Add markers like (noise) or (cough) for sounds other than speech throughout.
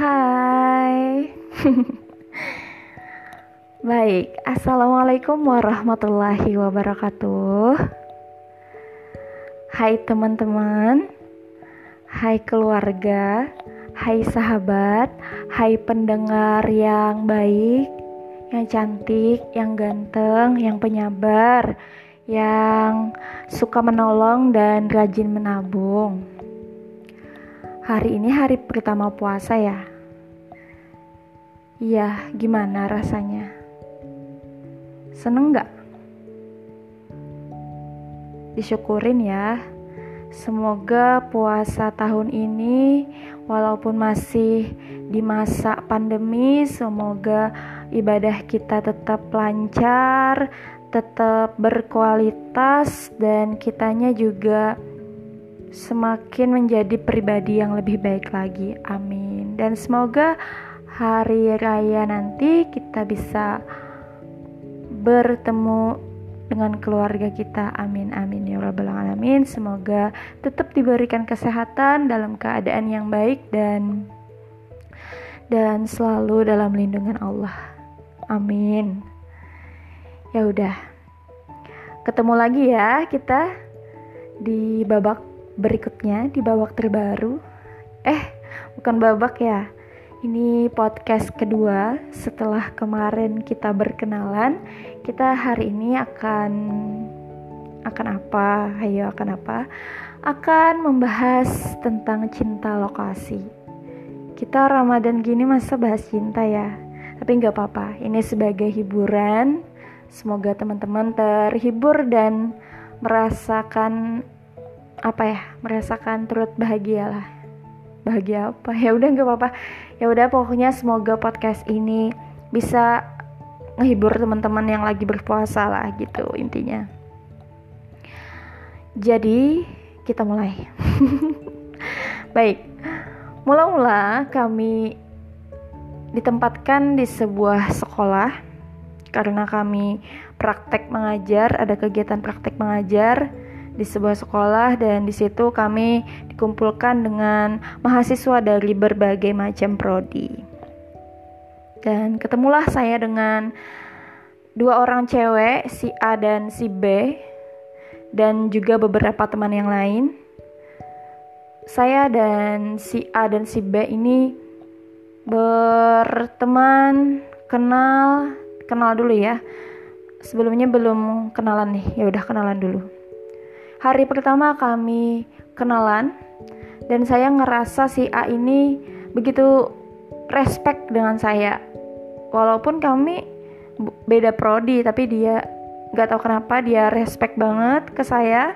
Hai. (laughs) Baik, Assalamualaikum warahmatullahi wabarakatuh. Hai teman-teman Hai keluarga Hai sahabat Hai pendengar yang baik Yang cantik, yang ganteng, yang penyabar Yang suka menolong dan rajin menabung. Hari ini hari pertama puasa ya. Iya, gimana rasanya? Seneng gak? Disyukurin ya. Semoga puasa tahun ini walaupun masih di masa pandemi, semoga ibadah kita tetap lancar, tetap berkualitas dan kitanya juga semakin menjadi pribadi yang lebih baik lagi. Amin. Dan semoga hari raya nanti kita bisa bertemu dengan keluarga kita. Amin amin ya rabbal alamin. Semoga tetap diberikan kesehatan dalam keadaan yang baik dan dan selalu dalam lindungan Allah. Amin. Ya udah. Ketemu lagi ya kita di babak berikutnya di babak terbaru. Eh, bukan babak ya. Ini podcast kedua setelah kemarin kita berkenalan. Kita hari ini akan akan apa? Ayo akan apa? Akan membahas tentang cinta lokasi. Kita Ramadan gini masa bahas cinta ya? Tapi nggak apa-apa. Ini sebagai hiburan. Semoga teman-teman terhibur dan merasakan apa ya merasakan turut bahagia lah bahagia apa? Ya udah nggak apa-apa. Ya udah pokoknya semoga podcast ini bisa menghibur teman-teman yang lagi berpuasa lah gitu intinya. Jadi kita mulai. (laughs) Baik. Mula-mula kami ditempatkan di sebuah sekolah. Karena kami praktek mengajar ada kegiatan praktek mengajar di sebuah sekolah dan di situ kami dikumpulkan dengan mahasiswa dari berbagai macam prodi. Dan ketemulah saya dengan dua orang cewek, si A dan si B, dan juga beberapa teman yang lain. Saya dan si A dan si B ini berteman, kenal, kenal dulu ya. Sebelumnya belum kenalan nih, ya udah kenalan dulu. Hari pertama kami kenalan dan saya ngerasa si A ini begitu respect dengan saya. Walaupun kami beda prodi tapi dia nggak tahu kenapa dia respect banget ke saya.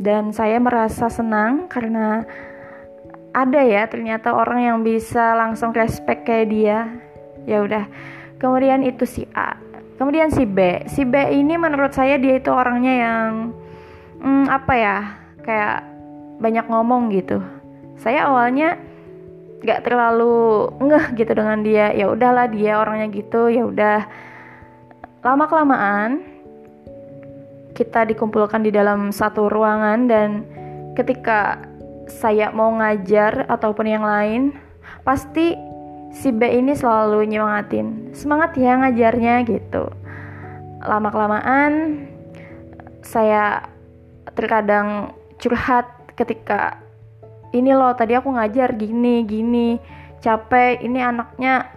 Dan saya merasa senang karena ada ya ternyata orang yang bisa langsung respect kayak dia. Ya udah kemudian itu si A. Kemudian si B. Si B ini menurut saya dia itu orangnya yang hmm, apa ya? Kayak banyak ngomong gitu. Saya awalnya nggak terlalu ngeh gitu dengan dia. Ya udahlah dia orangnya gitu ya udah. Lama kelamaan kita dikumpulkan di dalam satu ruangan dan ketika saya mau ngajar ataupun yang lain pasti si B ini selalu nyemangatin semangat ya ngajarnya gitu. Lama kelamaan saya terkadang curhat ketika ini loh tadi aku ngajar gini gini capek ini anaknya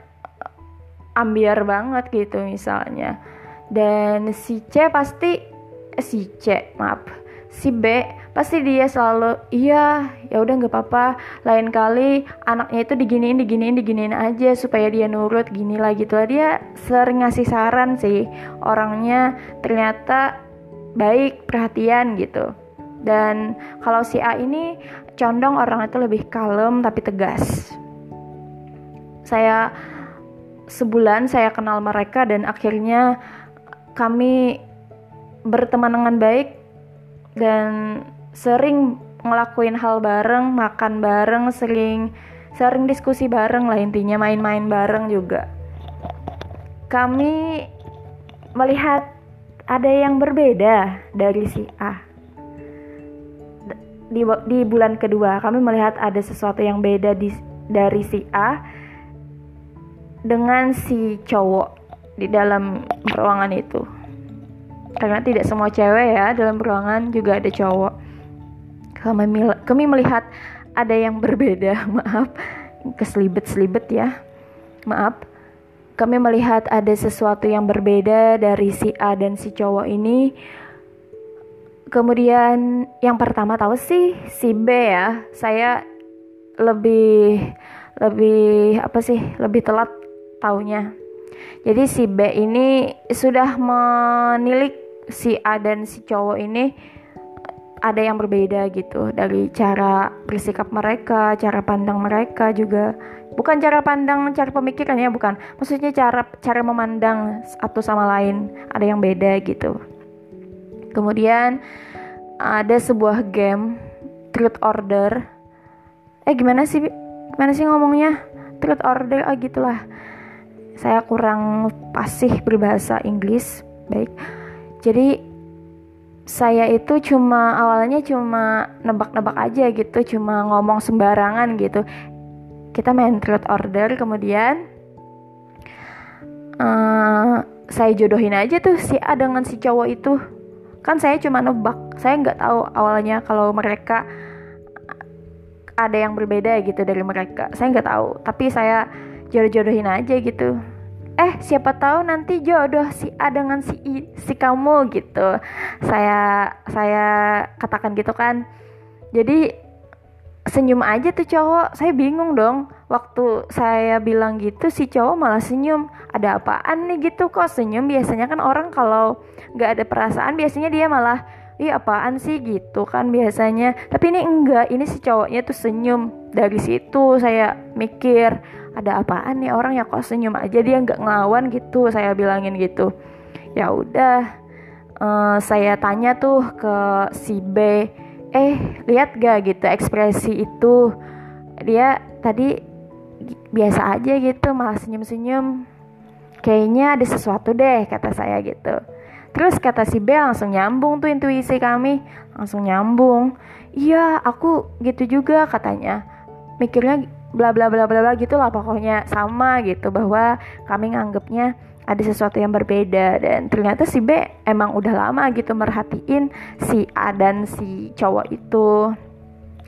ambiar banget gitu misalnya. Dan si C pasti eh, si C maaf si B pasti dia selalu iya ya udah nggak apa-apa lain kali anaknya itu diginiin diginiin diginiin aja supaya dia nurut gini lah gitu lah. Dia sering ngasih saran sih orangnya. Ternyata baik, perhatian gitu. Dan kalau si A ini condong orang itu lebih kalem tapi tegas. Saya sebulan saya kenal mereka dan akhirnya kami berteman dengan baik dan sering ngelakuin hal bareng, makan bareng, sering sering diskusi bareng lah intinya main-main bareng juga. Kami melihat ada yang berbeda dari si A. Di, di bulan kedua, kami melihat ada sesuatu yang beda di dari si A dengan si cowok di dalam ruangan itu. Karena tidak semua cewek ya dalam ruangan juga ada cowok. Kami, kami melihat ada yang berbeda (laughs) maaf. Keselibet-selibet ya maaf kami melihat ada sesuatu yang berbeda dari si A dan si cowok ini. Kemudian yang pertama tahu sih si B ya. Saya lebih lebih apa sih lebih telat taunya. Jadi si B ini sudah menilik si A dan si cowok ini ada yang berbeda gitu. Dari cara bersikap mereka, cara pandang mereka juga bukan cara pandang, cara pemikiran ya bukan. Maksudnya cara cara memandang satu sama lain ada yang beda gitu. Kemudian ada sebuah game Truth Order. Eh gimana sih? Gimana sih ngomongnya? Truth Order ah gitulah saya kurang pasih berbahasa Inggris baik jadi saya itu cuma awalnya cuma nebak-nebak aja gitu cuma ngomong sembarangan gitu kita main truth order kemudian uh, saya jodohin aja tuh si A dengan si cowok itu. Kan saya cuma nebak. Saya nggak tahu awalnya kalau mereka ada yang berbeda gitu dari mereka. Saya nggak tahu. Tapi saya jodoh-jodohin aja gitu. Eh siapa tahu nanti jodoh si A dengan si I, si kamu gitu. Saya saya katakan gitu kan. Jadi senyum aja tuh cowok. Saya bingung dong. Waktu saya bilang gitu si cowok malah senyum. Ada apaan nih gitu? Kok senyum? Biasanya kan orang kalau nggak ada perasaan biasanya dia malah ih apaan sih? gitu kan biasanya. Tapi ini enggak. Ini si cowoknya tuh senyum. Dari situ saya mikir ada apaan nih orang ya? Kok senyum aja? Dia nggak ngelawan gitu saya bilangin gitu. Ya udah uh, saya tanya tuh ke si B eh lihat gak gitu ekspresi itu dia tadi biasa aja gitu malah senyum-senyum kayaknya ada sesuatu deh kata saya gitu Terus kata si B langsung nyambung tuh intuisi kami, langsung nyambung. Iya, aku gitu juga katanya. Mikirnya bla bla bla bla bla gitu lah pokoknya sama gitu bahwa kami nganggepnya ada sesuatu yang berbeda. Dan ternyata si B emang udah lama gitu merhatiin si A dan si cowok itu.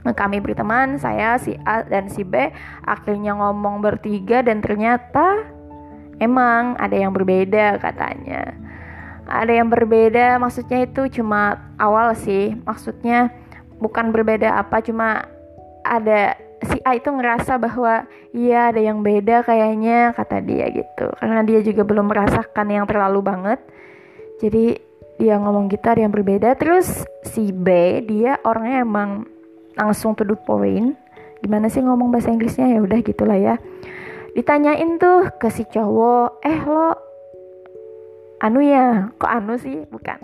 Kami berteman saya si A dan si B akhirnya ngomong bertiga dan ternyata emang ada yang berbeda katanya. Ada yang berbeda maksudnya itu cuma awal sih. Maksudnya bukan berbeda apa cuma ada si A itu ngerasa bahwa iya ada yang beda kayaknya kata dia gitu. Karena dia juga belum merasakan yang terlalu banget. Jadi dia ngomong ada yang berbeda. Terus si B dia orangnya emang langsung to the point. Gimana sih ngomong bahasa Inggrisnya? Ya udah gitulah ya. Ditanyain tuh ke si cowok eh lo anu ya kok anu sih? Bukan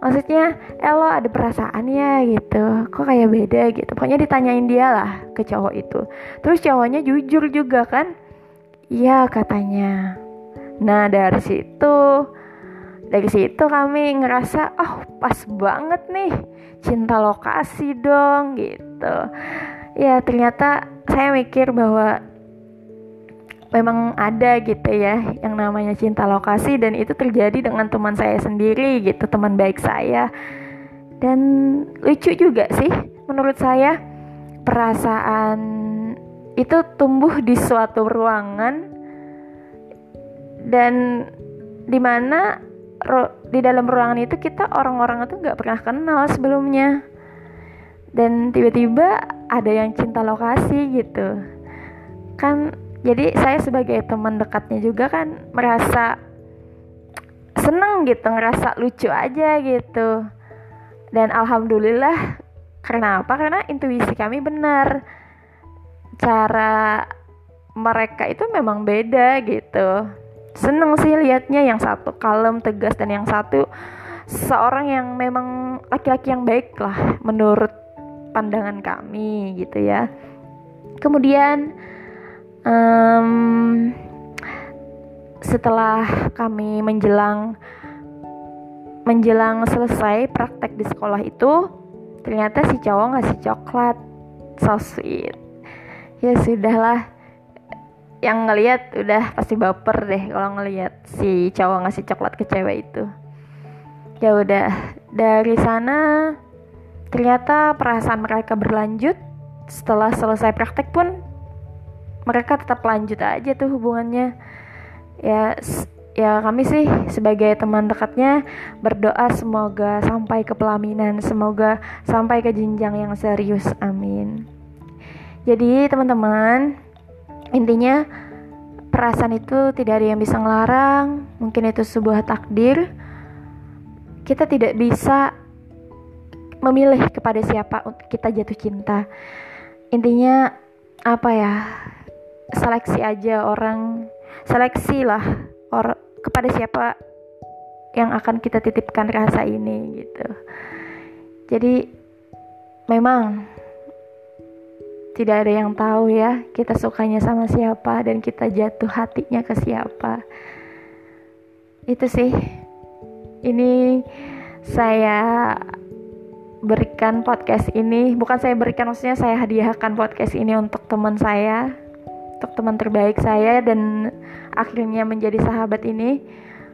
maksudnya eh lo ada perasaan ya gitu. Kok kayak beda? gitu. Pokoknya ditanyain dia lah ke cowok itu. Terus cowoknya jujur juga kan? Iya katanya. Nah dari situ dari situ kami ngerasa oh pas banget nih. Cinta lokasi dong gitu. Ya ternyata saya mikir bahwa memang ada gitu ya yang namanya cinta lokasi dan itu terjadi dengan teman saya sendiri gitu teman baik saya. Dan lucu juga sih menurut saya perasaan itu tumbuh di suatu ruangan dan di mana di dalam ruangan itu kita orang-orang itu nggak pernah kenal sebelumnya. Dan tiba-tiba ada yang cinta lokasi gitu. Kan jadi saya sebagai teman dekatnya juga kan merasa seneng gitu ngerasa lucu aja gitu. Dan alhamdulillah karena apa? Karena intuisi kami benar. Cara mereka itu memang beda gitu. Seneng sih liatnya yang satu kalem tegas dan yang satu seorang yang memang laki-laki yang baik lah menurut pandangan kami gitu ya. Kemudian um, setelah kami menjelang menjelang selesai praktek di sekolah itu ternyata si cowok ngasih coklat so sweet. Ya sudahlah. Yang ngelihat udah pasti baper deh kalau ngelihat si cowok ngasih coklat ke cewek itu. Ya udah dari sana ternyata perasaan mereka berlanjut. Setelah selesai praktek pun mereka tetap lanjut aja tuh hubungannya. Ya ya kami sih sebagai teman dekatnya berdoa semoga sampai ke pelaminan semoga sampai ke jenjang yang serius amin. Jadi teman-teman intinya perasaan itu tidak ada yang bisa ngelarang mungkin itu sebuah takdir. Kita tidak bisa memilih kepada siapa kita jatuh cinta. Intinya apa ya seleksi aja orang. Seleksi lah or kepada siapa yang akan kita titipkan rasa ini gitu. Jadi memang tidak ada yang tahu ya kita sukanya sama siapa dan kita jatuh hatinya ke siapa. Itu sih. Ini saya berikan podcast ini. Bukan saya berikan maksudnya saya hadiahkan podcast ini untuk teman saya untuk teman terbaik saya dan akhirnya menjadi sahabat ini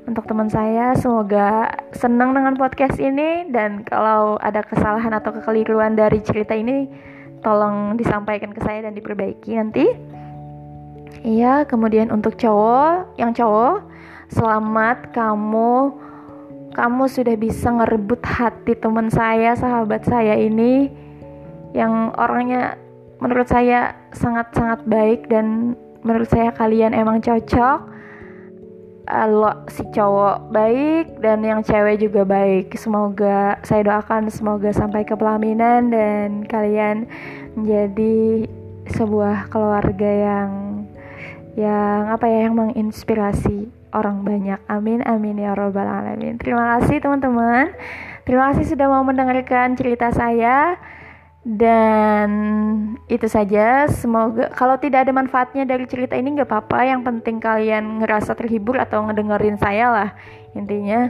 untuk teman saya. Semoga senang dengan podcast ini dan kalau ada kesalahan atau kekeliruan dari cerita ini tolong disampaikan ke saya dan diperbaiki nanti. Iya, kemudian untuk cowok, yang cowok, selamat kamu. Kamu sudah bisa ngerebut hati teman saya, sahabat saya ini. Yang orangnya menurut saya sangat-sangat baik dan menurut saya kalian emang cocok. Lo si cowok baik dan yang cewek juga baik. Semoga saya doakan semoga sampai ke pelaminan dan kalian menjadi sebuah keluarga yang yang apa ya yang menginspirasi orang banyak. Amin amin ya robbal alamin. Terima kasih teman-teman. Terima kasih sudah mau mendengarkan cerita saya. Dan itu saja. Semoga kalau tidak ada manfaatnya dari cerita ini nggak apa-apa. Yang penting kalian ngerasa terhibur atau ngedengerin saya lah. Intinya,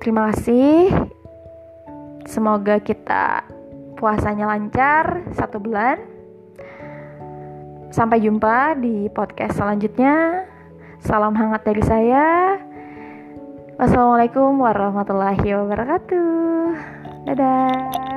terima kasih. Semoga kita puasanya lancar satu bulan. Sampai jumpa di podcast selanjutnya. Salam hangat dari saya. Wassalamualaikum warahmatullahi wabarakatuh. Dadah.